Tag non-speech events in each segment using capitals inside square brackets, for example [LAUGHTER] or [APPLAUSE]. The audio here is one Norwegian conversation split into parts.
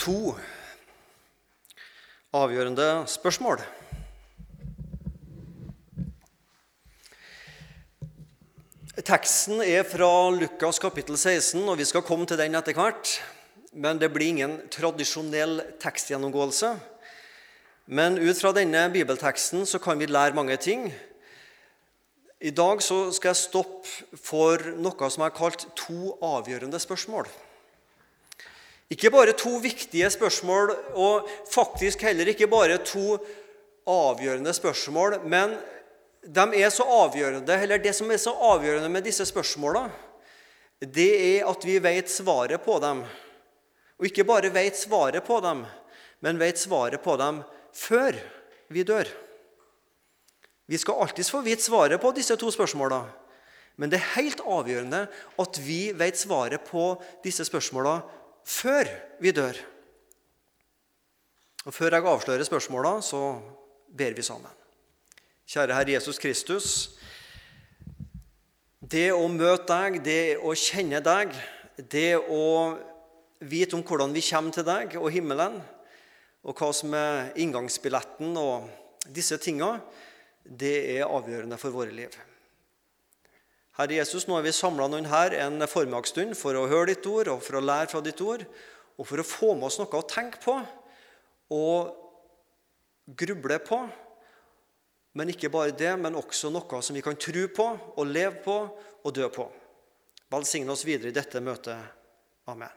to avgjørende spørsmål. Teksten er fra Lukas kapittel 16, og vi skal komme til den etter hvert. Men det blir ingen tradisjonell tekstgjennomgåelse. Men ut fra denne bibelteksten så kan vi lære mange ting. I dag så skal jeg stoppe for noe som har kalt to avgjørende spørsmål. Ikke bare to viktige spørsmål, og faktisk heller ikke bare to avgjørende spørsmål, men de er så avgjørende, eller det som er så avgjørende med disse spørsmåla, det er at vi vet svaret på dem. Og ikke bare vet svaret på dem, men vet svaret på dem før vi dør. Vi skal alltids få vite svaret på disse to spørsmåla, men det er helt avgjørende at vi vet svaret på disse spørsmåla før vi dør. Og Før jeg avslører spørsmåla, så ber vi sammen. Kjære Herre Jesus Kristus. Det å møte deg, det å kjenne deg, det å vite om hvordan vi kommer til deg og himmelen, og hva som er inngangsbilletten og disse tinga, det er avgjørende for våre liv. Herre Jesus, nå er vi samla noen her en formiddagsstund for å høre ditt ord og for å lære fra ditt ord, og for å få med oss noe å tenke på og gruble på. Men ikke bare det, men også noe som vi kan tro på og leve på og dø på. Velsigne oss videre i dette møtet. Amen.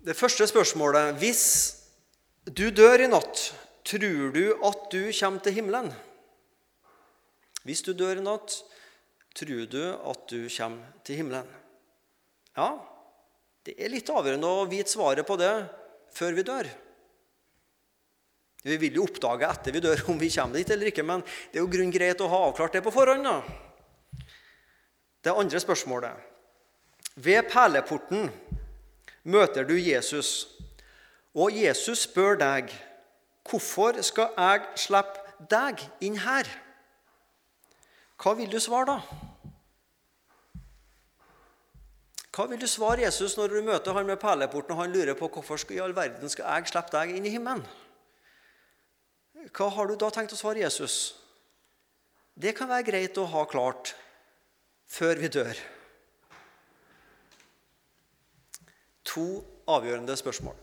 Det første spørsmålet Hvis du dør i natt, tror du at du kommer til himmelen? Hvis du dør i natt, tror du at du kommer til himmelen? Ja, det er litt avgjørende å vite svaret på det før vi dør. Vi vil jo oppdage etter vi dør om vi kommer dit eller ikke, men det er jo grunn greit å ha avklart det på forhånd. da. Det andre spørsmålet. Ved perleporten møter du Jesus, og Jesus spør deg, 'Hvorfor skal jeg slippe deg inn her?' Hva vil du svare da? Hva vil du svare Jesus når du møter han med perleporten og han lurer på hvorfor i all verden skal jeg slippe deg inn i himmelen? Hva har du da tenkt å svare Jesus? Det kan være greit å ha klart før vi dør. To avgjørende spørsmål.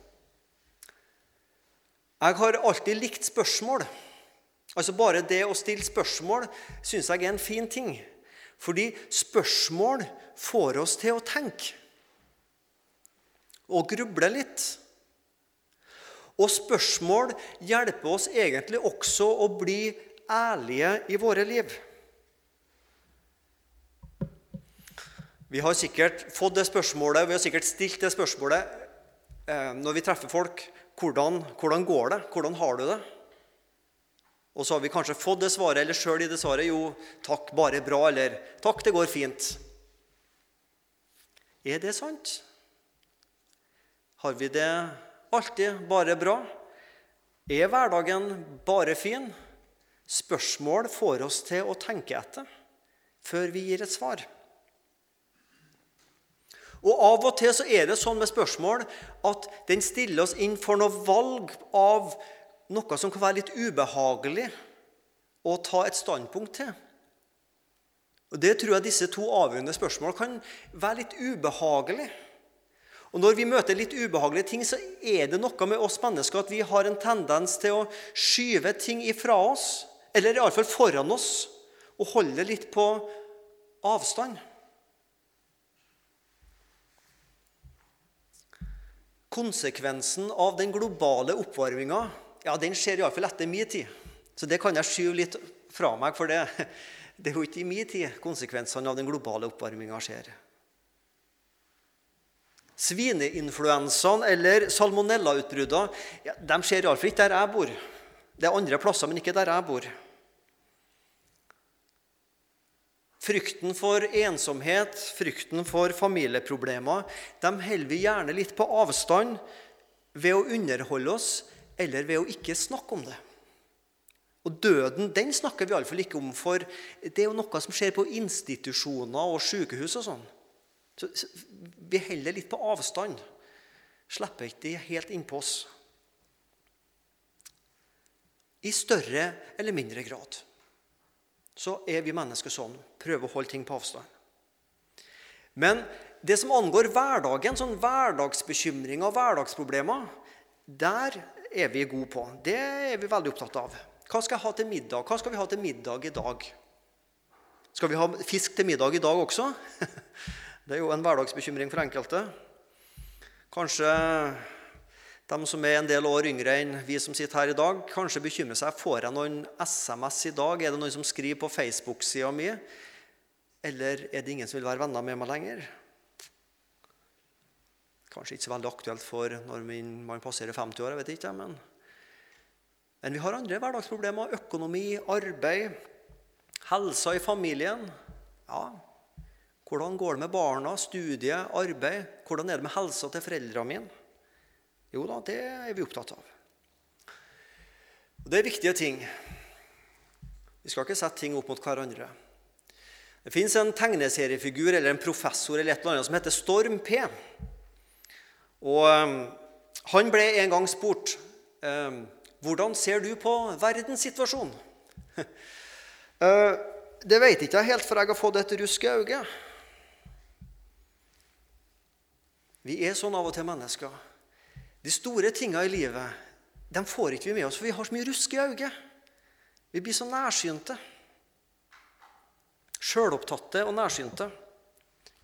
Jeg har alltid likt spørsmål. Altså Bare det å stille spørsmål syns jeg er en fin ting. Fordi spørsmål får oss til å tenke og gruble litt. Og spørsmål hjelper oss egentlig også å bli ærlige i våre liv. Vi har sikkert fått det spørsmålet, vi har sikkert stilt det spørsmålet eh, når vi treffer folk. Hvordan, hvordan går det? Hvordan har du det? Og så har vi kanskje fått det svaret, eller sjøl i det svaret jo, 'takk, bare bra', eller 'takk, det går fint'. Er det sant? Har vi det alltid bare bra? Er hverdagen bare fin? Spørsmål får oss til å tenke etter før vi gir et svar. Og Av og til så er det sånn med spørsmål at den stiller oss inn for noe valg av noe som kan være litt ubehagelig å ta et standpunkt til. Og Det tror jeg disse to avgjørende spørsmål kan være litt ubehagelig. Og Når vi møter litt ubehagelige ting, så er det noe med oss mennesker at vi har en tendens til å skyve ting ifra oss, eller iallfall foran oss, og holde litt på avstand. Konsekvensen av den globale oppvarminga ja, den skjer iallfall etter min tid. Så det kan jeg skyve litt fra meg, for det, det er jo ikke i min tid konsekvensene av den globale oppvarminga skjer. Svineinfluensaen eller salmonellautbruddene ja, de skjer iallfall ikke der jeg bor. Det er andre plasser, men ikke der jeg bor. Frykten for ensomhet, frykten for familieproblemer, de holder vi gjerne litt på avstand ved å underholde oss eller ved å ikke snakke om det. Og Døden den snakker vi iallfall ikke om, for det er jo noe som skjer på institusjoner og sykehus. og sånn. Så, vi holder litt på avstand. Slipper ikke de helt innpå oss. I større eller mindre grad så er vi mennesker sånn. Prøver å holde ting på avstand. Men det som angår hverdagen, sånn hverdagsbekymringer og hverdagsproblemer, der er vi gode på. Det er vi veldig opptatt av. Hva skal jeg ha til middag? Hva skal vi ha til middag i dag? Skal vi ha fisk til middag i dag også? [LAUGHS] Det er jo en hverdagsbekymring for enkelte. Kanskje de som er en del år yngre enn vi som sitter her i dag, kanskje bekymrer seg. Får jeg noen SMS i dag? Er det noen som skriver på Facebook-sida mi? Eller er det ingen som vil være venner med meg lenger? Kanskje ikke så veldig aktuelt for når man passerer 50 år, jeg vet ikke, men, men vi har andre hverdagsproblemer. Økonomi, arbeid, helsa i familien. Ja, hvordan går det med barna, studie, arbeid? Hvordan er det med helsa til foreldrene mine? Jo da, det er vi opptatt av. Og Det er viktige ting. Vi skal ikke sette ting opp mot hverandre. Det fins en tegneseriefigur eller en professor eller et eller annet som heter Storm P. Og um, Han ble en gang spurt um, hvordan ser du på verdenssituasjonen. uh, [LAUGHS] det vet ikke jeg helt, for jeg har fått et rusk i øyet. Vi er sånn av og til mennesker. De store tinga i livet de får ikke vi med oss, for vi har så mye rusk i øyet. Vi blir så nærsynte. Sjølopptatte og nærsynte.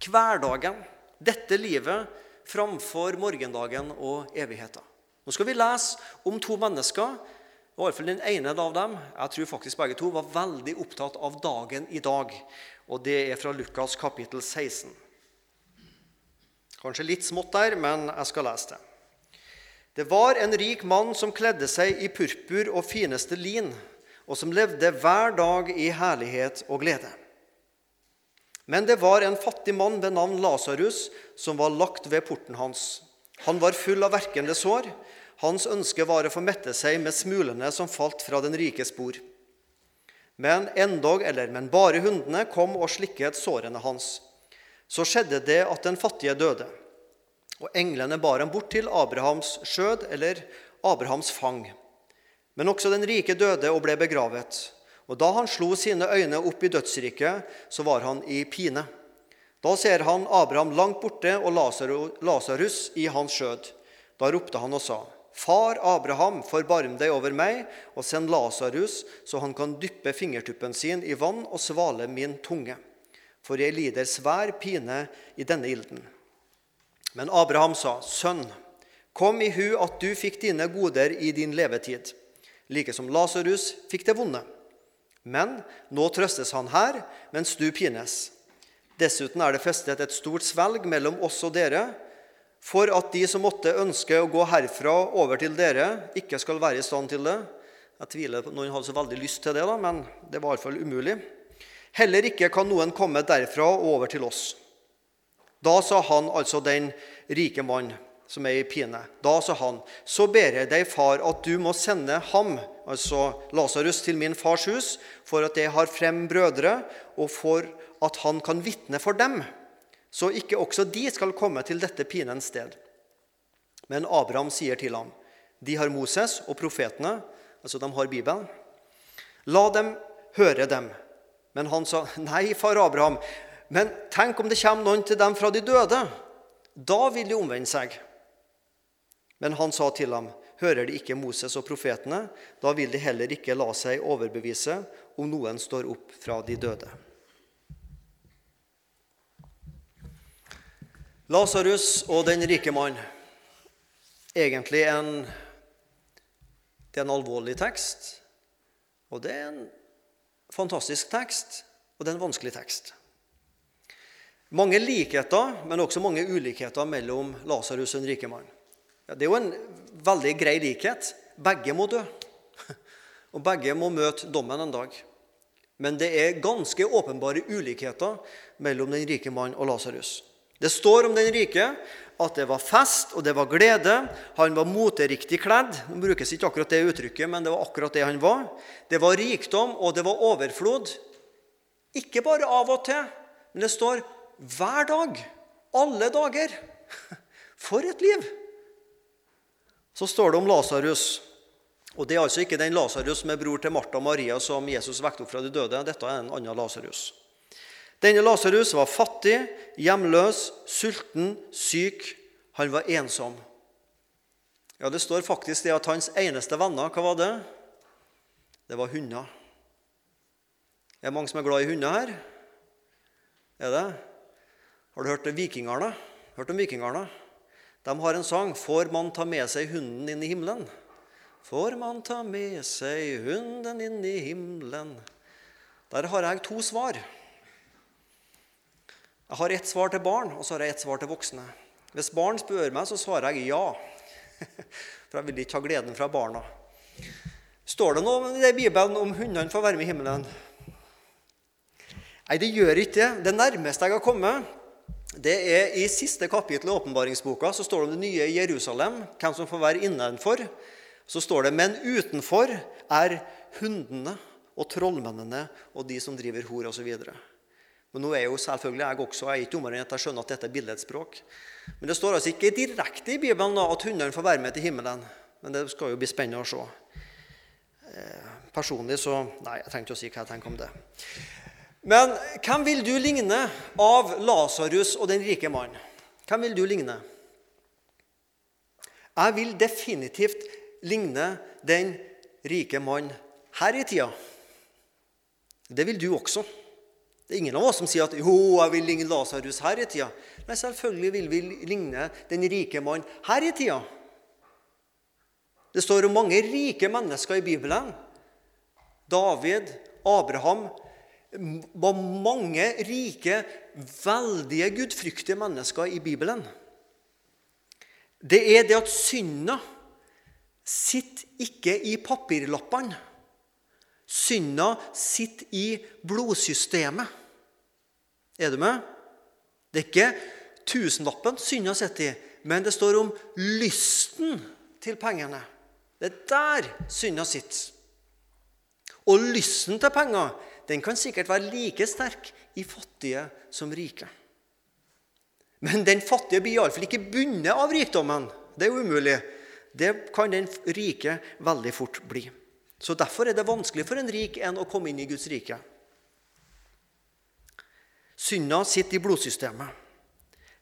Hverdagen, dette livet, framfor morgendagen og evigheten. Nå skal vi lese om to mennesker. i hvert fall Den ene av dem jeg tror faktisk begge to, var veldig opptatt av dagen i dag. Og Det er fra Lukas kapittel 16. Kanskje litt smått der, men jeg skal lese det. Det var en rik mann som kledde seg i purpur og fineste lin, og som levde hver dag i herlighet og glede. Men det var en fattig mann ved navn Lasarus som var lagt ved porten hans. Han var full av verkende sår. Hans ønske var å få mette seg med smulene som falt fra den rikes bord. Men endog, eller men bare hundene kom og slikket sårene hans. Så skjedde det at den fattige døde. Og englene bar ham bort til Abrahams skjød, eller Abrahams fang. Men også den rike døde og ble begravet. Og da han slo sine øyne opp i dødsriket, så var han i pine. Da ser han Abraham langt borte og Lasarus i hans skjød. Da ropte han og sa, Far Abraham, forbarm deg over meg, og send Lasarus, så han kan dyppe fingertuppen sin i vann og svale min tunge. For jeg lider svær pine i denne ilden. Men Abraham sa, 'Sønn, kom i hu at du fikk dine goder i din levetid, like som Lasarus fikk det vonde. Men nå trøstes han her, mens du pines. Dessuten er det festet et stort svelg mellom oss og dere, for at de som måtte ønske å gå herfra over til dere, ikke skal være i stand til det. Jeg tviler på noen hadde så veldig lyst til det, da, men det var iallfall umulig. Heller ikke kan noen komme derfra og over til oss. Da sa han, altså den rike mann som er i pine, da sa han, så ber jeg deg, far, at du må sende ham, altså Lasarus, til min fars hus, for at jeg har frem brødre, og for at han kan vitne for dem, så ikke også de skal komme til dette pinens sted. Men Abraham sier til ham, de har Moses og profetene, altså de har Bibelen. La dem høre dem. Men han sa, nei, far Abraham, men tenk om det kommer noen til dem fra de døde. Da vil de omvende seg. Men han sa til ham, hører de ikke Moses og profetene, da vil de heller ikke la seg overbevise om noen står opp fra de døde. Lasarus og den rike mann. Egentlig en, det er en alvorlig tekst, og det er en fantastisk tekst, og det er en vanskelig tekst. Mange likheter, men også mange ulikheter mellom Lasarus og den rike mann. Ja, det er jo en veldig grei likhet. Begge må dø. Og begge må møte dommen en dag. Men det er ganske åpenbare ulikheter mellom den rike mann og Lasarus. Det står om den rike at det var fest og det var glede. Han var moteriktig kledd. Nå brukes ikke akkurat det uttrykket, men det var akkurat det han var. Det var rikdom, og det var overflod. Ikke bare av og til, men det står hver dag. Alle dager! For et liv! Så står det om Lasarus. Og Det er altså ikke den Lasarus som er bror til Martha og Maria som Jesus vekket opp fra de døde. Dette er en annen Lasarus. Denne Lasarus var fattig, hjemløs, sulten, syk. Han var ensom. Ja, Det står faktisk det at hans eneste venner, hva var det? Det var hunder. Er det mange som er glad i hunder her? Er det? Har du hørt om vikingerne? Hørt om vikingerne? De har en sang 'Får man ta med seg hunden inn i himmelen'? Får man ta med seg hunden inn i himmelen? Der har jeg to svar. Jeg har ett svar til barn, og så har jeg ett svar til voksne. Hvis barn spør meg, så svarer jeg ja. [LAUGHS] For jeg vil ikke ha gleden fra barna. Står det noe i Bibelen om hundene får være med i himmelen? Nei, det gjør ikke det. Det nærmeste jeg har kommet, det er i siste kapittel i åpenbaringsboka. Så står det om det nye Jerusalem, hvem som får være innenfor. Så står det men utenfor er hundene og trollmennene og de som driver hor osv. Men nå er jo selvfølgelig jeg også jeg er ikke dummere enn at jeg skjønner at dette er billedspråk. Men det står altså ikke direkte i Bibelen da, at hundene får være med til himmelen. Men det skal jo bli spennende å se. Eh, personlig så Nei, jeg trenger ikke å si hva jeg tenker om det. Men hvem vil du ligne av Lasarus og den rike mannen? Hvem vil du ligne? Jeg vil definitivt ligne den rike mann her i tida. Det vil du også. Det er ingen av oss som sier at jo, jeg vil ligne Lasarus her i tida. Nei, selvfølgelig vil vi ligne den rike mann her i tida. Det står om mange rike mennesker i Bibelen. David, Abraham, var mange rike, veldige, gudfryktige mennesker i Bibelen. Det er det at synda sitter ikke i papirlappene. Synda sitter i blodsystemet. Er du med? Det er ikke tusenlappen synda sitter i, men det står om lysten til pengene. Det er der synda sitter. Og lysten til penger den kan sikkert være like sterk i fattige som rike. Men den fattige blir iallfall ikke bundet av rikdommen. Det er jo umulig. Det kan den rike veldig fort bli. Så Derfor er det vanskelig for en rik en å komme inn i Guds rike. Synda sitter i blodsystemet.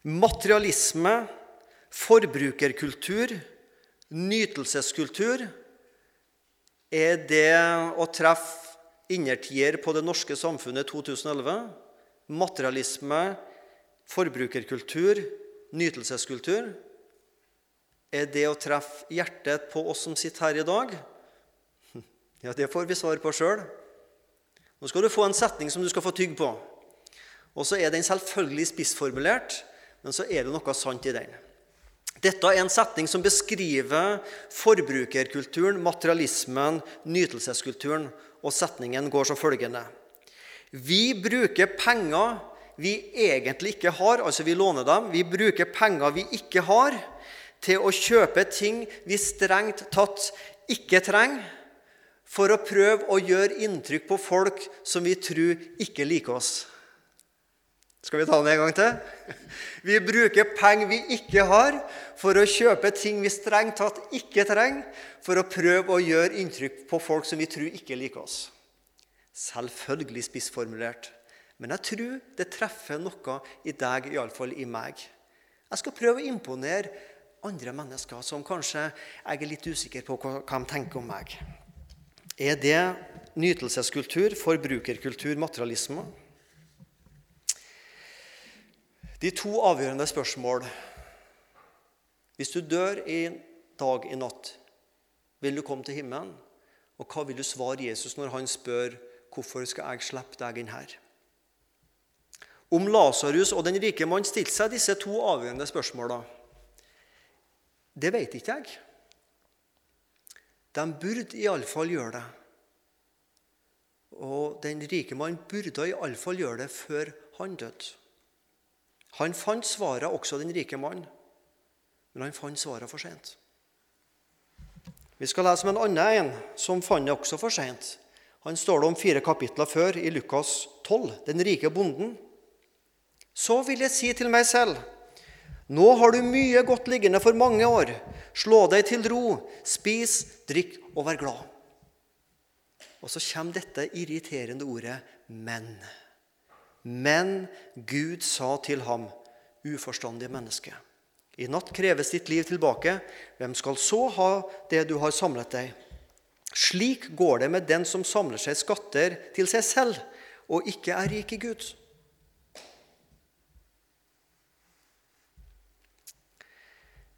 Materialisme, forbrukerkultur, nytelseskultur er det å treffe innertier på det norske samfunnet 2011. Materialisme, forbrukerkultur, nytelseskultur. Er det å treffe hjertet på oss som sitter her i dag? [LAUGHS] Ja, det får vi svar på sjøl. Nå skal du få en setning som du skal få tygge på. Og så er den selvfølgelig spissformulert, men så er det noe sant i den. Dette er en setning som beskriver forbrukerkulturen, materialismen, nytelseskulturen og setningen går som følgende Vi bruker penger vi egentlig ikke har, altså vi låner dem. Vi bruker penger vi ikke har, til å kjøpe ting vi strengt tatt ikke trenger, for å prøve å gjøre inntrykk på folk som vi tror ikke liker oss. Skal vi ta den en gang til? Vi bruker penger vi ikke har, for å kjøpe ting vi strengt tatt ikke trenger, for å prøve å gjøre inntrykk på folk som vi tror ikke liker oss. Selvfølgelig spissformulert, men jeg tror det treffer noe i deg, iallfall i meg. Jeg skal prøve å imponere andre mennesker som kanskje jeg er litt usikker på hva de tenker om meg. Er det nytelseskultur, forbrukerkultur, materialisme? De to avgjørende spørsmål Hvis du dør i dag, i natt, vil du komme til himmelen? Og hva vil du svare Jesus når han spør hvorfor skal jeg slippe deg inn her? Om Lasarus og den rike mann stilte seg disse to avgjørende spørsmåla, det vet ikke jeg. De burde iallfall gjøre det. Og den rike mann burde iallfall gjøre det før han døde. Han fant svaret, også den rike mann, men han fant svaret for sent. Vi skal lese om en annen en som fant det også for sent. Han står det om fire kapitler før, i Lukas 12, den rike bonden. Så vil jeg si til meg selv, Nå har du mye godt liggende for mange år. Slå deg til ro, spis, drikk og vær glad. Og så kommer dette irriterende ordet 'men'. Men Gud sa til ham, uforstandige menneske, i natt kreves ditt liv tilbake. Hvem skal så ha det du har samlet deg? Slik går det med den som samler seg skatter til seg selv og ikke er rik i Gud.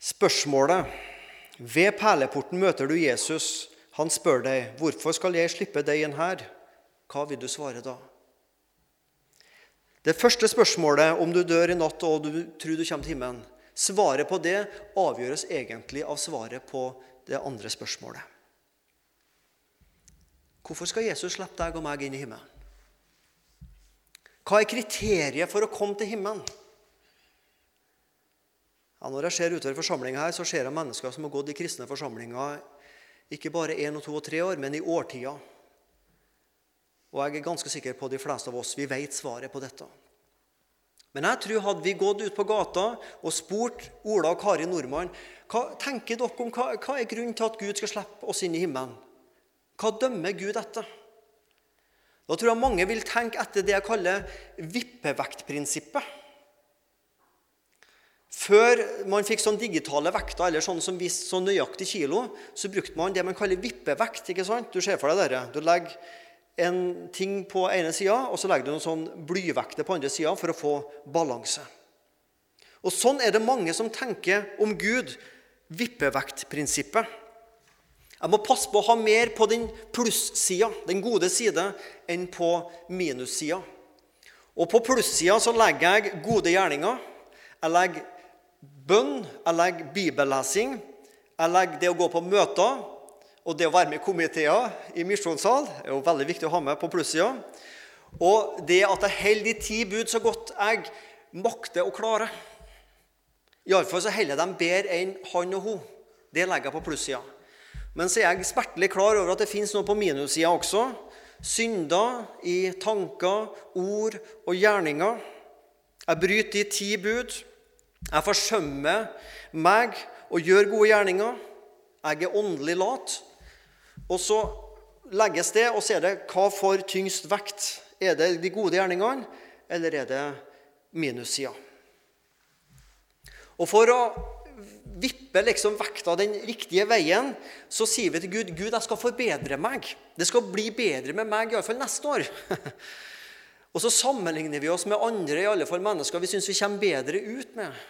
Spørsmålet Ved perleporten møter du Jesus. Han spør deg, 'Hvorfor skal jeg slippe deg inn her?' Hva vil du svare da? Det første spørsmålet, om du dør i natt og du tror du kommer til himmelen, svaret på det avgjøres egentlig av svaret på det andre spørsmålet. Hvorfor skal Jesus slippe deg og meg inn i himmelen? Hva er kriteriet for å komme til himmelen? Ja, når jeg ser utover forsamlinga her, så ser jeg mennesker som har gått i kristne forsamlinger ikke bare én og to og tre år, men i årtier. Og jeg er ganske sikker på at de fleste av oss vi vet svaret på dette. Men jeg tror hadde vi gått ut på gata og spurt Ola og Kari Nordmann hva tenker dere om, hva, hva er grunnen til at Gud skal slippe oss inn i himmelen, hva dømmer Gud etter? Da tror jeg mange vil tenke etter det jeg kaller vippevektprinsippet. Før man fikk sånn digitale vekter, eller sånn som viste så nøyaktig kilo, så brukte man det man kaller vippevekt. ikke sant? Du ser for deg dette. Du legger en ting på ene sida, og så legger du noen sånn blyvekter på andre sida for å få balanse. Og Sånn er det mange som tenker om Gud. Vippevektprinsippet. Jeg må passe på å ha mer på den plussida, den gode side, enn på minussida. Og på plussida så legger jeg gode gjerninger. Jeg legger bønn, jeg legger bibellesing, jeg legger det å gå på møter og det å være med i komiteer i misjonssal er jo veldig viktig å ha med på plussida. Og det at jeg holder de ti bud så godt jeg makter å klare. Iallfall så holder jeg dem bedre enn han og hun. Det legger jeg på plussida. Men så er jeg smertelig klar over at det fins noe på minussida også. Synder i tanker, ord og gjerninger. Jeg bryter de ti bud. Jeg forsømmer meg og gjør gode gjerninger. Jeg er åndelig lat. Og så legges det, og så er det hva får tyngst vekt? Er det de gode gjerningene, eller er det minussida? Og for å vippe liksom vekta den riktige veien, så sier vi til Gud Gud, jeg skal forbedre meg. Det skal bli bedre med meg iallfall neste år. [LAUGHS] og så sammenligner vi oss med andre i alle fall mennesker vi syns vi kommer bedre ut med.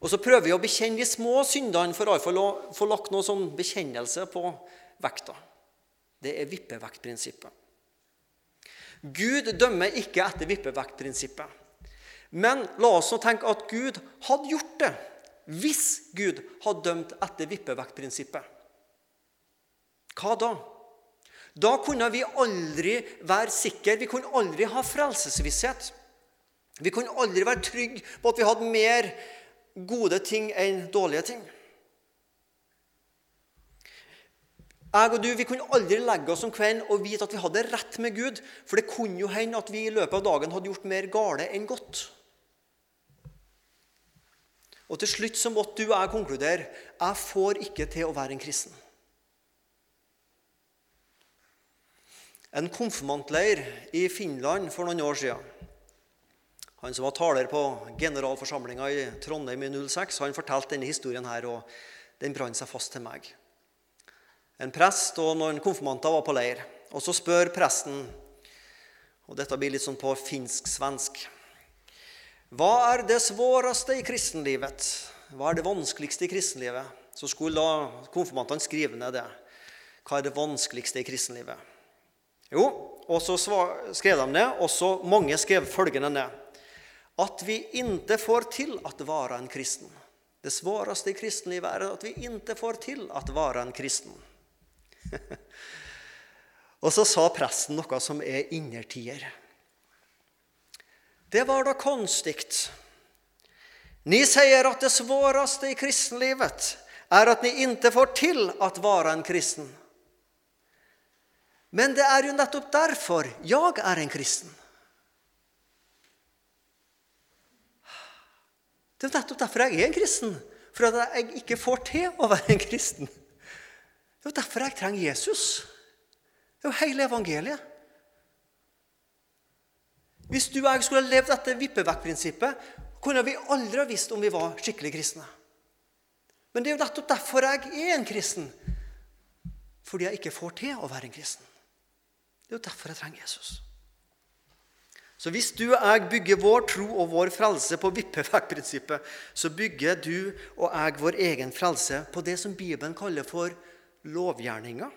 Og så prøver vi å bekjenne de små syndene for iallfall å få lagt noe sånn bekjennelse på vekta. Det er vippevektprinsippet. Gud dømmer ikke etter vippevektprinsippet. Men la oss nå tenke at Gud hadde gjort det hvis Gud hadde dømt etter vippevektprinsippet. Hva da? Da kunne vi aldri være sikre. Vi kunne aldri ha frelsesvisshet. Vi kunne aldri være trygge på at vi hadde mer gode ting enn dårlige ting. Jeg og du, Vi kunne aldri legge oss om kvelden og vite at vi hadde rett med Gud, for det kunne jo hende at vi i løpet av dagen hadde gjort mer gale enn godt. Og til slutt så måtte du og jeg konkludere jeg får ikke til å være en kristen. En konfirmantleir i Finland for noen år siden. Han som var taler på generalforsamlinga i Trondheim i 06, han fortalte denne historien her, og den brant seg fast til meg. En prest og noen konfirmanter var på leir. Og så spør presten, og dette blir litt sånn på finsk-svensk hva er det svåreste i kristenlivet? Hva er det vanskeligste i kristenlivet? Så skulle da konfirmantene skrive ned det. Hva er det vanskeligste i kristenlivet? Jo, og så skrev de ned, og så mange skrev følgende ned. At vi ikke får til at være en kristen. Det svåreste i kristenlivet er at vi ikke får til at være en kristen. [LAUGHS] og så sa presten noe som er innertier. Det var da konstigt. Ni sier at det svåreste i kristenlivet er at ni ikke får til å være en kristen. Men det er jo nettopp derfor jeg er en kristen. Det er nettopp derfor jeg er en kristen. For at jeg ikke får til å være en kristen. Det er derfor jeg trenger Jesus. Det er jo hele evangeliet. Hvis du og jeg skulle ha levd etter vippevekk-prinsippet, kunne vi aldri ha visst om vi var skikkelig kristne. Men det er jo nettopp derfor jeg er en kristen. Fordi jeg ikke får til å være en kristen. Det er jo derfor jeg trenger Jesus. Så hvis du og jeg bygger vår tro og vår frelse på vippevekk-prinsippet, så bygger du og jeg vår egen frelse på det som Bibelen kaller for lovgjerninger.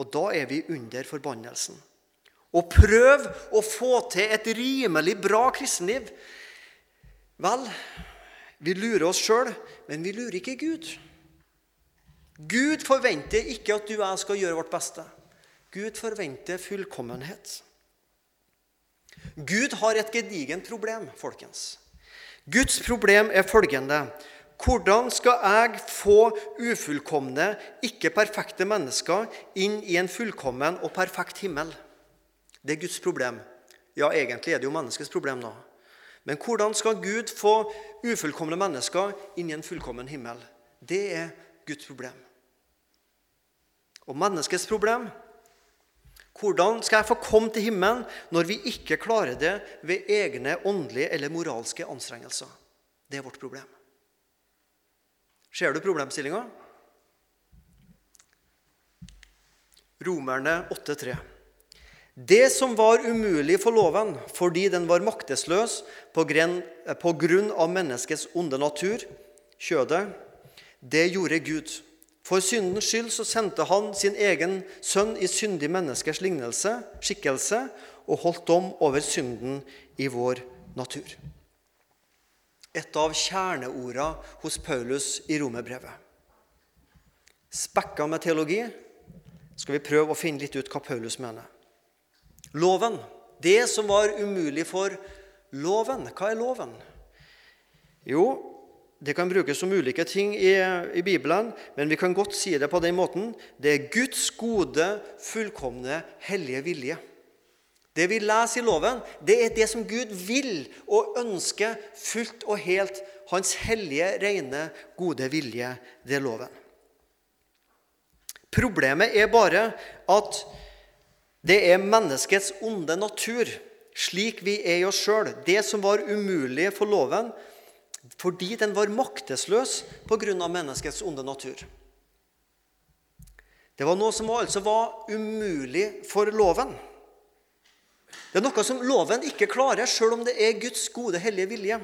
Og da er vi under forbannelsen. Og prøv å få til et rimelig bra kristenliv. Vel, vi lurer oss sjøl, men vi lurer ikke Gud. Gud forventer ikke at du og jeg skal gjøre vårt beste. Gud forventer fullkommenhet. Gud har et gedigent problem, folkens. Guds problem er følgende hvordan skal jeg få ufullkomne, ikke perfekte mennesker inn i en fullkommen og perfekt himmel? Det er Guds problem. Ja, egentlig er det jo menneskets problem, da. Men hvordan skal Gud få ufullkomne mennesker inn i en fullkommen himmel? Det er Guds problem. Og menneskets problem Hvordan skal jeg få komme til himmelen når vi ikke klarer det ved egne åndelige eller moralske anstrengelser? Det er vårt problem. Ser du problemstillinga? Romerne 8,3. Det som var umulig for loven fordi den var maktesløs på grunn av menneskets onde natur, kjødet, det gjorde Gud. For syndens skyld så sendte han sin egen sønn i syndig menneskers lignelse, skikkelse, og holdt dom over synden i vår natur et av kjerneorda hos Paulus i romerbrevet. Spekka med teologi skal vi prøve å finne litt ut hva Paulus mener. Loven. Det som var umulig for loven. Hva er loven? Jo, det kan brukes som ulike ting i, i, Bibelen, men vi kan godt si det på den måten. Det er Guds gode, fullkomne, hellige vilje. Det vi leser i loven, det er det som Gud vil og ønsker fullt og helt. Hans hellige, rene, gode vilje. Det er loven. Problemet er bare at det er menneskets onde natur, slik vi er i oss sjøl. Det som var umulig for loven fordi den var maktesløs pga. menneskets onde natur. Det var noe som altså var umulig for loven. Det er noe som loven ikke klarer, sjøl om det er Guds gode, hellige vilje.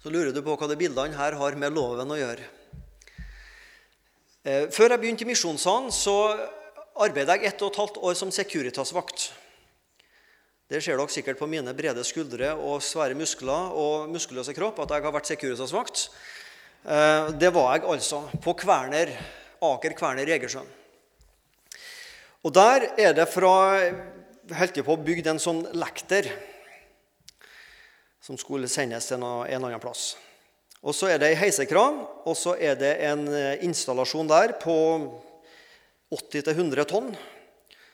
Så lurer du på hva de bildene her har med loven å gjøre. Eh, før jeg begynte i Misjonssalen, så arbeidet jeg ett og et halvt år som Securitas-vakt. Det ser dere sikkert på mine brede skuldre og svære muskler og muskuløse kropp at jeg har vært Securitas-vakt. Eh, det var jeg altså på Kverner, Aker Kverner i Egersjøen. Og der er det fra holdt på å bygge en sånn lekter som skulle sendes til en annen plass. Og Så er det ei heisekran, og så er det en eh, installasjon der på 80-100 tonn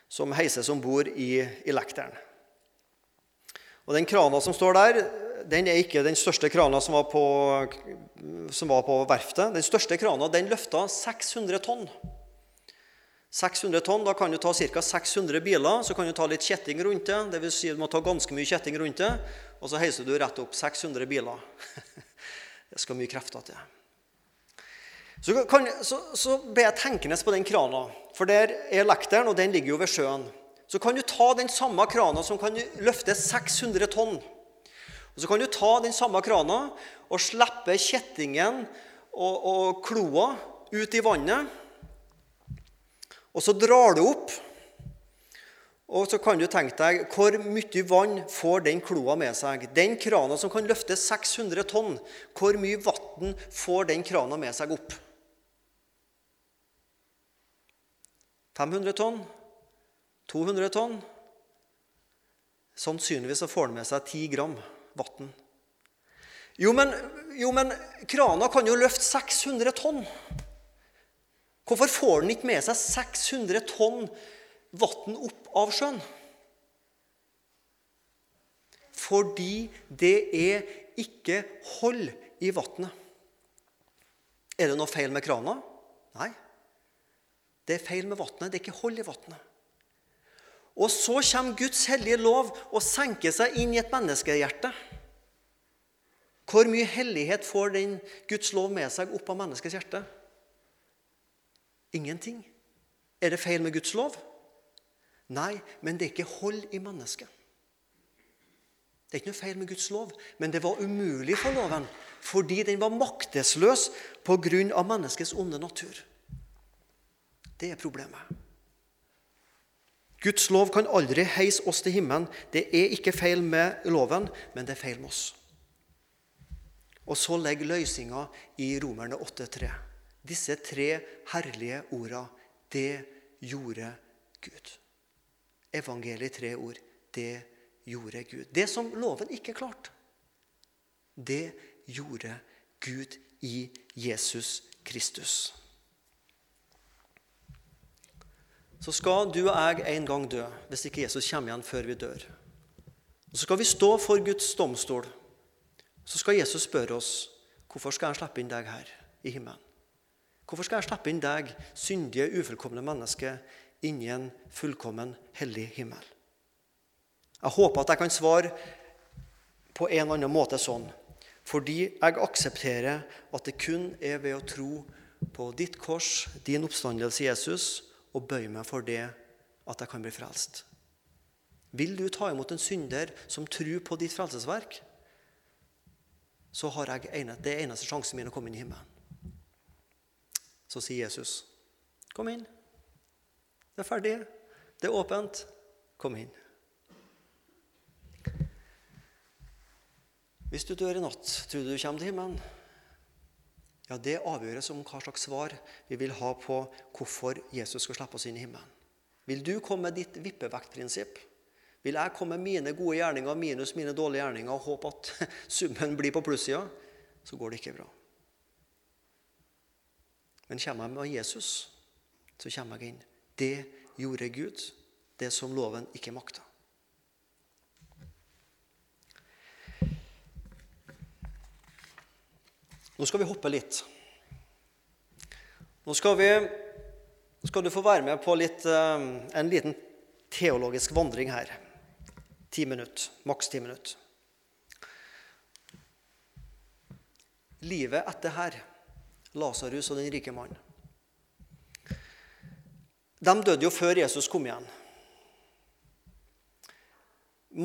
som heises om bord i, i lekteren. Og Den krana som står der, den er ikke den største krana som var på, som var på verftet. Den største krana den løfta 600 tonn. 600 tonn, Da kan du ta ca. 600 biler. Så kan du ta litt kjetting rundt det. det vil si du må ta ganske mye kjetting rundt det. Og så heiser du rett opp 600 biler. [LAUGHS] Det skal mye krefter til. Så, kan, så, så ble jeg tenkende på den krana. For der er lekteren, og den ligger jo ved sjøen. Så kan du ta den samme krana som kan løfte 600 tonn. Og Så kan du ta den samme krana og slippe kjettingen og, og kloa ut i vannet. Og så drar du opp, og så kan du tenke deg hvor mye vann får den kloa med seg. Den krana som kan løfte 600 tonn, hvor mye vann får den krana med seg opp? 500 tonn? 200 tonn? Sannsynligvis så får den med seg 10 gram vann. Jo, jo, men krana kan jo løfte 600 tonn. Hvorfor får den ikke med seg 600 tonn vann opp av sjøen? fordi det er ikke hold i vannet. Er det noe feil med krana? Nei. Det er feil med vannet. Det er ikke hold i vannet. Og så kommer Guds hellige lov og senker seg inn i et menneskehjerte. Hvor mye hellighet får den Guds lov med seg opp av menneskets hjerte? Ingenting. Er det feil med Guds lov? Nei, men det er ikke hold i mennesket. Det er ikke noe feil med Guds lov, men det var umulig for loven fordi den var maktesløs pga. menneskets onde natur. Det er problemet. Guds lov kan aldri heise oss til himmelen. Det er ikke feil med loven, men det er feil med oss. Og så ligger løsninga i Romerne 8,3. Disse tre herlige orda, det gjorde Gud. Evangeliet tre ord. Det gjorde Gud. Det som loven ikke klarte, det gjorde Gud i Jesus Kristus. Så skal du og jeg en gang dø hvis ikke Jesus kommer igjen før vi dør. Og Så skal vi stå for Guds domstol. Så skal Jesus spørre oss hvorfor skal jeg slippe inn deg her i himmelen. Hvorfor skal jeg slippe inn deg, syndige, ufullkomne menneske, inn i en fullkommen, hellig himmel? Jeg håper at jeg kan svare på en eller annen måte sånn. Fordi jeg aksepterer at det kun er ved å tro på ditt kors, din oppstandelse, Jesus, og bøye meg for det at jeg kan bli frelst. Vil du ta imot en synder som tror på ditt frelsesverk, så har jeg ene, det er eneste sjansen min å komme inn i himmelen. Så sier Jesus, 'Kom inn. Det er ferdig. Det er åpent. Kom inn.' Hvis du dør i natt, tror du du kommer til himmelen? Ja, Det avgjøres om hva slags svar vi vil ha på hvorfor Jesus skal slippe oss inn i himmelen. Vil du komme med ditt vippevektprinsipp? Vil jeg komme med mine gode gjerninger minus mine dårlige gjerninger og håpe at [LAUGHS] summen blir på plussida, så går det ikke bra. Men kommer jeg med Jesus, så kommer jeg inn. Det gjorde Gud, det som loven ikke makta. Nå skal vi hoppe litt. Nå skal, vi, skal du få være med på litt, eh, en liten teologisk vandring her. Ti minutter. Maks ti minutter. Livet etter her, Lasarus og den rike mannen. De døde jo før Jesus kom igjen.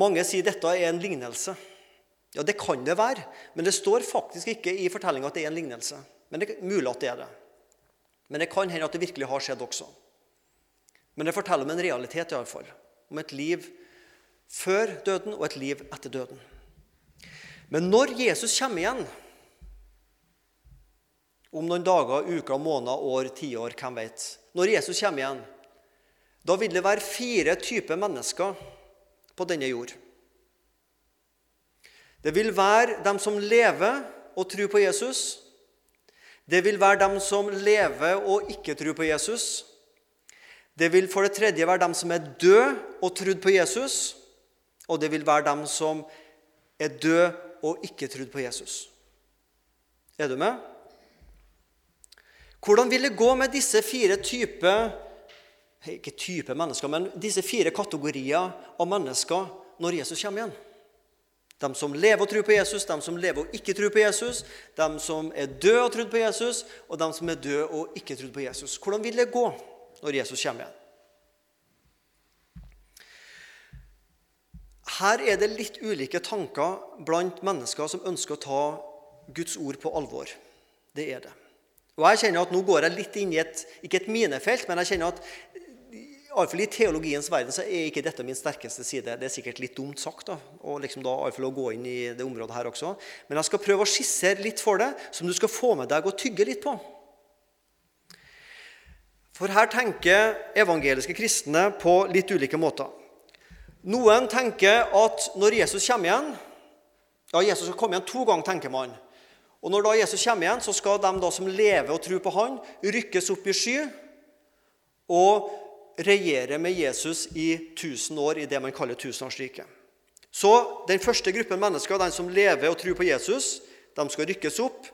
Mange sier dette er en lignelse. Ja, det kan det være, men det står faktisk ikke i fortellinga at det er en lignelse. Men det er mulig at det er det. Men det kan hende at det virkelig har skjedd også. Men det forteller om en realitet, i alle fall. Om et liv før døden og et liv etter døden. Men når Jesus kommer igjen, om noen dager, uker, måneder, år, tiår, hvem vet Når Jesus kommer igjen, da vil det være fire typer mennesker på denne jord. Det vil være dem som lever og tror på Jesus. Det vil være dem som lever og ikke tror på Jesus. Det vil for det tredje være dem som er døde og trodd på Jesus. Og det vil være dem som er døde og ikke trodd på Jesus. Er du med? Hvordan vil det gå med disse fire typer ikke type mennesker, men disse fire kategorier av mennesker når Jesus kommer igjen? De som lever og tror på Jesus, de som lever og ikke tror på Jesus, de som er døde og trodd på Jesus, og de som er døde og ikke trodd på Jesus. Hvordan vil det gå når Jesus kommer igjen? Her er det litt ulike tanker blant mennesker som ønsker å ta Guds ord på alvor. Det er det. Og jeg kjenner at Nå går jeg litt inn i et, ikke et minefelt, men jeg kjenner at Iallfall i teologiens verden så er ikke dette min sterkeste side. Det er sikkert litt dumt sagt da, og liksom da å gå inn i det området her også. Men jeg skal prøve å skissere litt for deg, som du skal få med deg og tygge litt på. For her tenker evangeliske kristne på litt ulike måter. Noen tenker at når Jesus kommer igjen Ja, Jesus skal komme igjen to ganger, tenker man. Og når da Jesus kommer igjen, så skal de da som lever og tror på Han, rykkes opp i sky. og regjere med Jesus i 1000 år i det man kaller tusenårsriket. Så den første gruppen mennesker, de som lever og tror på Jesus, de skal rykkes opp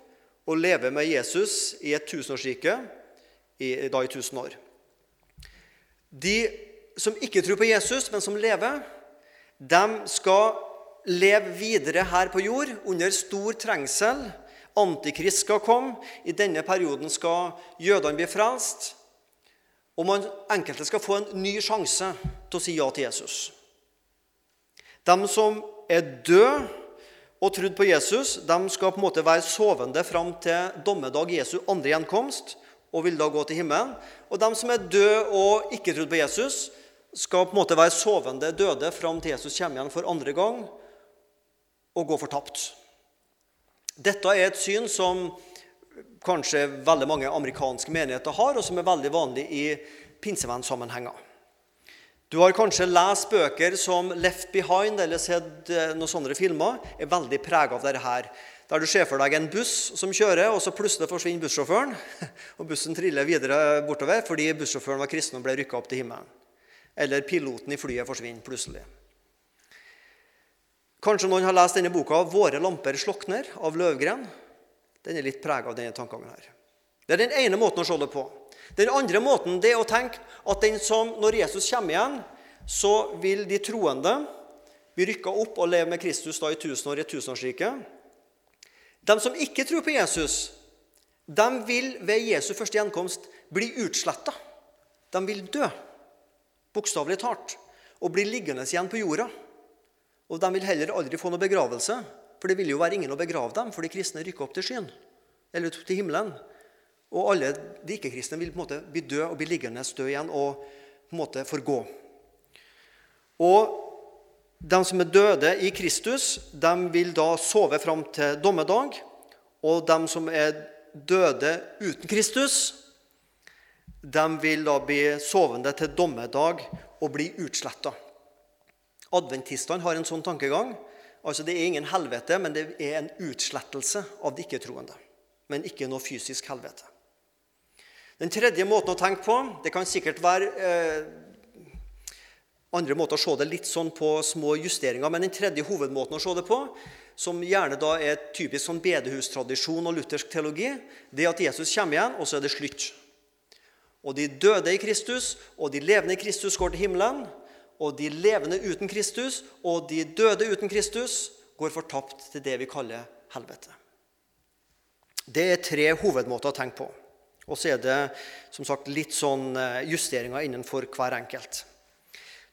og leve med Jesus i et tusenårsrike i, da i tusen år. De som ikke tror på Jesus, men som lever, de skal leve videre her på jord under stor trengsel. Antikrist skal komme. I denne perioden skal jødene bli frelst. Og man, enkelte skal få en ny sjanse til å si ja til Jesus. De som er døde og trodd på Jesus, de skal på en måte være sovende fram til dommedag Jesu andre gjenkomst og vil da gå til himmelen. Og de som er døde og ikke trodd på Jesus, skal på en måte være sovende døde fram til Jesus kommer igjen for andre gang og gå fortapt. Dette er et syn som kanskje veldig mange amerikanske menigheter har, og som er veldig vanlig i pinsevennsammenhenger. Du har kanskje lest bøker som 'Left Behind' eller sett eh, noen sånne filmer. er veldig prega av dette her. Der du ser for deg en buss som kjører, og så plutselig forsvinner bussjåføren. [LAUGHS] Og bussen triller videre bortover fordi bussjåføren var kristen og ble rykka opp til himmelen. Eller piloten i flyet forsvinner plutselig. Kanskje noen har lest denne boka 'Våre lamper slokner' av Løvgren. Den er litt prega av denne tankegangen her. Det er den ene måten å se det på. Den andre måten det er å tenke at som, når Jesus kommer igjen, så vil de troende bli rykka opp og leve med Kristus da i tusen år i tusenårsriket. tusenårsrike. De som ikke tror på Jesus, de vil ved Jesu første gjenkomst bli utsletta. De vil dø, bokstavelig talt, og bli liggende igjen på jorda. Og de vil heller aldri få noe begravelse, for det vil jo være ingen å begrave dem, for de kristne rykker opp til skyen, eller til himmelen. Og alle de ikke-kristne vil på en måte bli døde og bli liggende døde igjen og på en måte forgå. Og de som er døde i Kristus, de vil da sove fram til dommedag. Og de som er døde uten Kristus, de vil da bli sovende til dommedag og bli utsletta. Adventistene har en sånn tankegang. Altså Det er ingen helvete, men det er en utslettelse av de ikke-troende. Men ikke noe fysisk helvete. Den tredje måten å tenke på Det kan sikkert være eh, andre måter å se det litt sånn på små justeringer, men den tredje hovedmåten å se det på, som gjerne da er typisk sånn bedehustradisjon og luthersk teologi, det er at Jesus kommer igjen, og så er det slutt. Og de døde i Kristus og de levende i Kristus går til himmelen og de levende uten Kristus og de døde uten Kristus går fortapt til det vi kaller helvete. Det er tre hovedmåter å tenke på. Og så er det som sagt litt sånn eh, justeringer innenfor hver enkelt.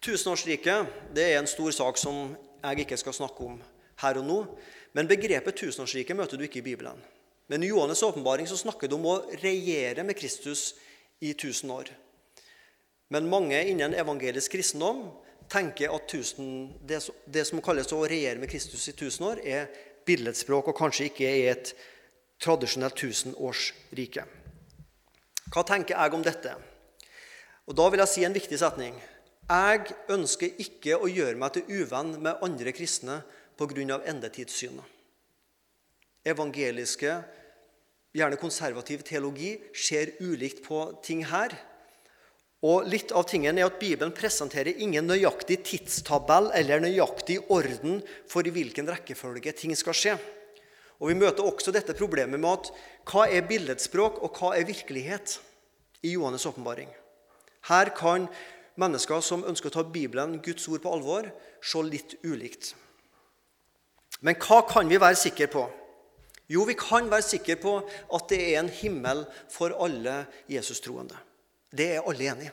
Tusenårsriket det er en stor sak som jeg ikke skal snakke om her og nå. Men begrepet tusenårsriket møter du ikke i Bibelen. Men i Johannes' åpenbaring så snakker du om å regjere med Kristus i tusen år. Men mange innen evangelisk kristendom tenker at tusen, det, det, som kalles å regjere med Kristus i tusen år, er billedspråk og kanskje ikke er et tradisjonelt tusenårsrike. Hva tenker jeg om dette? Og Da vil jeg si en viktig setning. Jeg ønsker ikke å gjøre meg til uvenn med andre kristne pga. endetidssynet. Evangeliske, gjerne konservativ teologi ser ulikt på ting her. Og litt av tingen er at Bibelen presenterer ingen nøyaktig tidstabell eller nøyaktig orden for i hvilken rekkefølge ting skal skje. Og Vi møter også dette problemet med at hva er billedspråk, og hva er virkelighet i Johannes' åpenbaring. Her kan mennesker som ønsker å ta Bibelen, Guds ord, på alvor, se litt ulikt. Men hva kan vi være sikre på? Jo, vi kan være sikre på at det er en himmel for alle Jesus-troende. Det er alle enige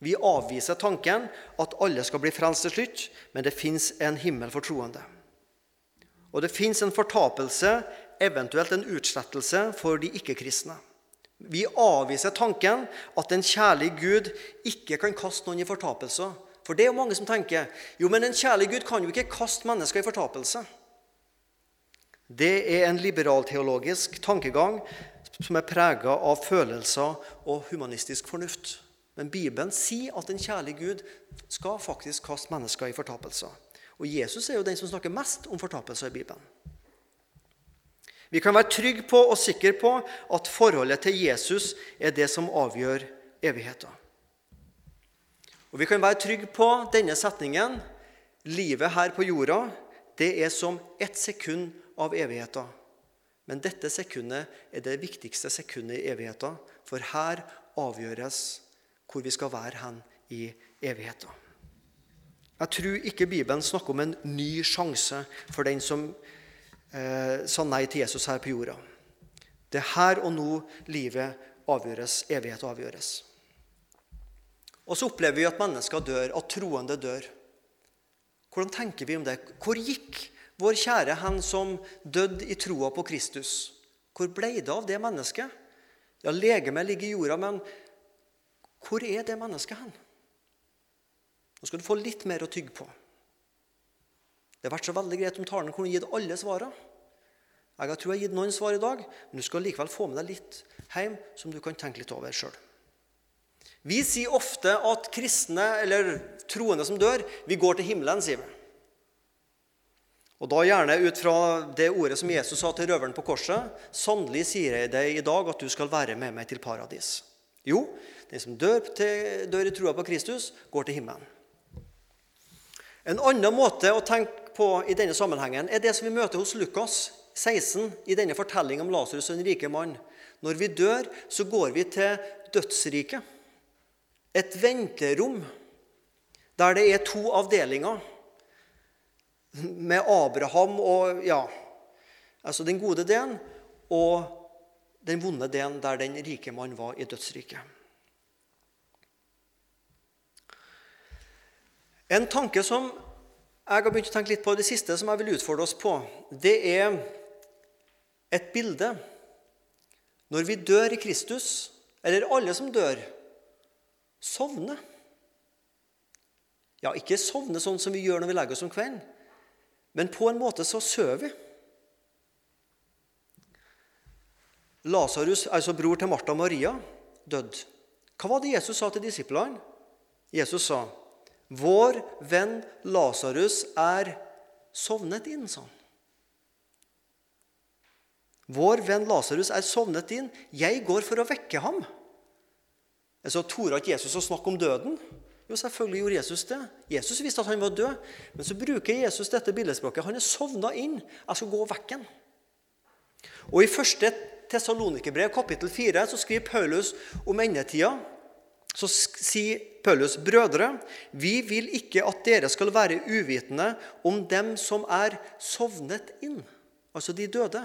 Vi avviser tanken at alle skal bli frelst til slutt, men det fins en himmel for troende. Og det fins en fortapelse, eventuelt en utslettelse, for de ikke-kristne. Vi avviser tanken at en kjærlig Gud ikke kan kaste noen i fortapelse. For det er jo mange som tenker jo, men en kjærlig Gud kan jo ikke kaste mennesker i fortapelse. Det er en liberalteologisk tankegang som er prega av følelser og humanistisk fornuft. Men Bibelen sier at en kjærlig Gud skal faktisk kaste mennesker i fortapelser. Og Jesus er jo den som snakker mest om fortapelser i Bibelen. Vi kan være trygge på og sikre på at forholdet til Jesus er det som avgjør evigheten. Og vi kan være trygge på denne setningen Livet her på jorda det er som ett sekund av evigheten. Men dette sekundet er det viktigste sekundet i evigheten, for her avgjøres hvor vi skal være hen i evigheten. Jeg tror ikke Bibelen snakker om en ny sjanse for den som eh, sa nei til Jesus her på jorda. Det er her og nå livet avgjøres, evighet avgjøres. Og så opplever vi at mennesker dør, at troende dør. Hvordan tenker vi om det? Hvor gikk vår kjære hen som døde i troa på Kristus? Hvor ble det av det mennesket? Ja, legemet ligger i jorda, men hvor er det mennesket hen? Nå skal du få litt mer å tygge på. Det har vært så veldig greit om talen kunne gitt alle svarene. Jeg tror jeg har gitt noen svar i dag, men du skal likevel få med deg litt hjem som du kan tenke litt over sjøl. Vi sier ofte at kristne, eller troende som dør, vi går til himmelen, sier vi. Og da gjerne ut fra det ordet som Jesus sa til røveren på korset. Sannelig sier jeg deg i dag at du skal være med meg til paradis. Jo, den som dør, til, dør i trua på Kristus, går til himmelen. En annen måte å tenke på i denne sammenhengen er det som vi møter hos Lukas 16 i denne fortellingen om Lasarus og den rike mann. Når vi dør, så går vi til dødsriket. Et venterom der det er to avdelinger med Abraham og ja, altså den gode delen og den vonde delen der den rike mann var i dødsriket. En tanke som jeg har begynt å tenke litt på det siste, som jeg vil utfordre oss på, det er et bilde. Når vi dør i Kristus, eller alle som dør, sovner. Ja, ikke sovne sånn som vi gjør når vi legger oss om kvelden, men på en måte så sover vi. Lasarus, altså bror til Martha og Maria, døde. Hva var det Jesus sa til disiplene? Jesus sa, 'Vår venn Lasarus er sovnet inn', sa han. Vår venn Lasarus er sovnet inn. Jeg går for å vekke ham. Så Torde ikke Jesus å snakke om døden? Jo, selvfølgelig gjorde Jesus det. Jesus visste at han var død. Men så bruker Jesus dette billedspråket. Han er sovna inn. Jeg skal gå vekk vekken. Og I første Tessalonikerbrev, kapittel 4, så skriver Paulus om endetida. Så sier Paulus, brødre, vi vil ikke at dere skal være uvitende om dem som er sovnet inn, altså de døde.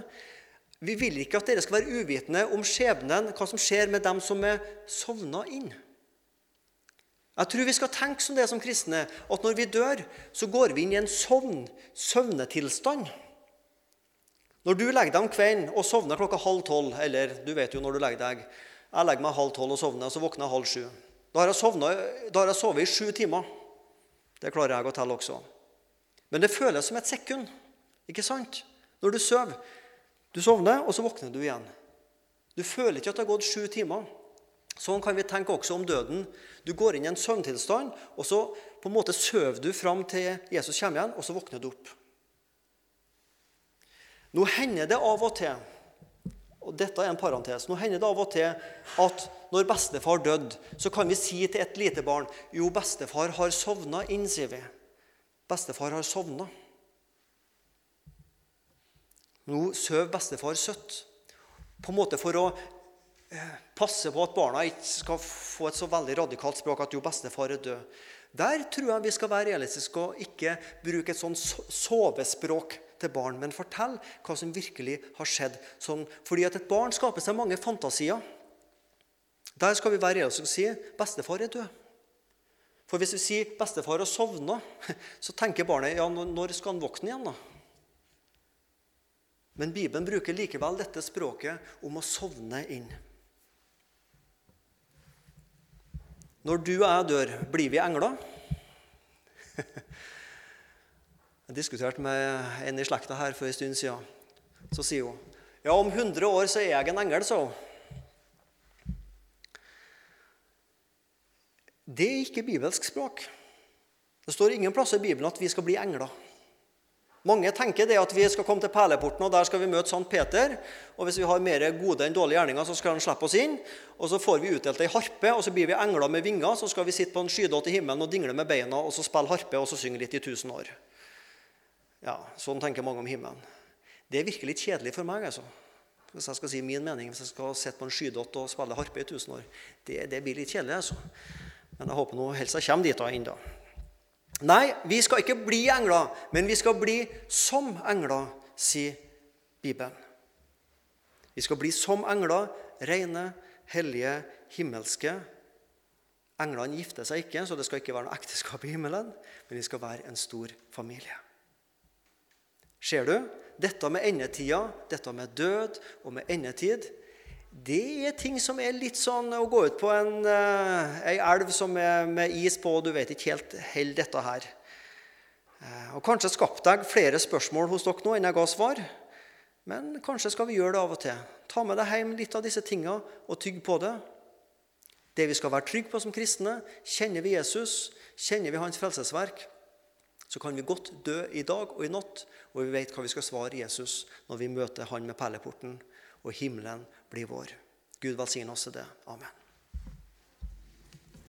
Vi vil ikke at dere skal være uvitende om skjebnen, hva som skjer med dem som er sovna inn. Jeg tror vi skal tenke som det som kristne, at når vi dør, så går vi inn i en sovn, søvnetilstand. Når du legger deg om kvelden og sovner klokka halv tolv, eller du vet jo når du legger deg Jeg legger meg halv tolv og sovner, og så våkner jeg halv sju. Da har jeg, sovnet, da har jeg sovet i sju timer. Det klarer jeg å telle også. Men det føles som et sekund, ikke sant? Når du sover. Du sovner, og så våkner du igjen. Du føler ikke at det har gått sju timer. Sånn kan vi tenke også om døden. Du går inn i en søvntilstand, og så på en måte sover du fram til Jesus kommer igjen, og så våkner du opp. Nå hender det av og til og dette er en parentes, nå hender det av og til at når bestefar døde, så kan vi si til et lite barn jo, bestefar har sovna inn, sier vi. Bestefar har sovna. Nå sover bestefar søtt. På en måte for å passe på at barna ikke skal få et så veldig radikalt språk at jo, bestefar er død. Der tror jeg vi skal være realistiske og ikke bruke et sånn sovespråk til barn, men fortell hva som virkelig har skjedd. Sånn, fordi at et barn skaper seg mange fantasier. Der skal vi være realistiske og si bestefar er død. For hvis vi sier bestefar har sovna, [LAUGHS] så tenker barnet ja, når skal han våkne igjen? da? Men Bibelen bruker likevel dette språket om å sovne inn. Når du og jeg dør, blir vi engler? [LAUGHS] Jeg diskuterte med en i slekta her for en stund siden. Så sier hun ja, om 100 år så er jeg en engel, hun. Det er ikke bibelsk språk. Det står ingen plass i Bibelen at vi skal bli engler. Mange tenker det at vi skal komme til perleporten, og der skal vi møte Sankt Peter. Og hvis vi har mer gode enn dårlige gjerninger, så skal han slippe oss inn. Og så får vi utdelt ei harpe, og så blir vi engler med vinger. Så skal vi sitte på en skydott i himmelen og dingle med beina og så spille harpe og så synge litt i tusen år. Ja, Sånn tenker mange om himmelen. Det virker litt kjedelig for meg. altså. Hvis jeg skal si min mening, hvis jeg skal sitte på en skydott og spille harpe i tusen år. Det, det blir litt kjedelig. altså. Men jeg håper nå helst jeg kommer dit da ennå. Nei, vi skal ikke bli engler, men vi skal bli som engler, sier Bibelen. Vi skal bli som engler, rene, hellige, himmelske. Englene gifter seg ikke, så det skal ikke være noe ekteskap i himmelen, men vi skal være en stor familie. Ser du? Dette med endetida, dette med død og med endetid, det er ting som er litt sånn å gå ut på en, uh, ei elv som er med is på, og du vet ikke helt holder dette her. Uh, og Kanskje skapte jeg flere spørsmål hos dere nå enn jeg ga svar. Men kanskje skal vi gjøre det av og til. Ta med deg hjem litt av disse tinga og tygg på det. Det vi skal være trygge på som kristne, kjenner vi Jesus, kjenner vi hans frelsesverk, så kan vi godt dø i dag og i natt, og vi vet hva vi skal svare Jesus når vi møter han med perleporten, og himmelen blir vår. Gud velsigne oss i det. Amen.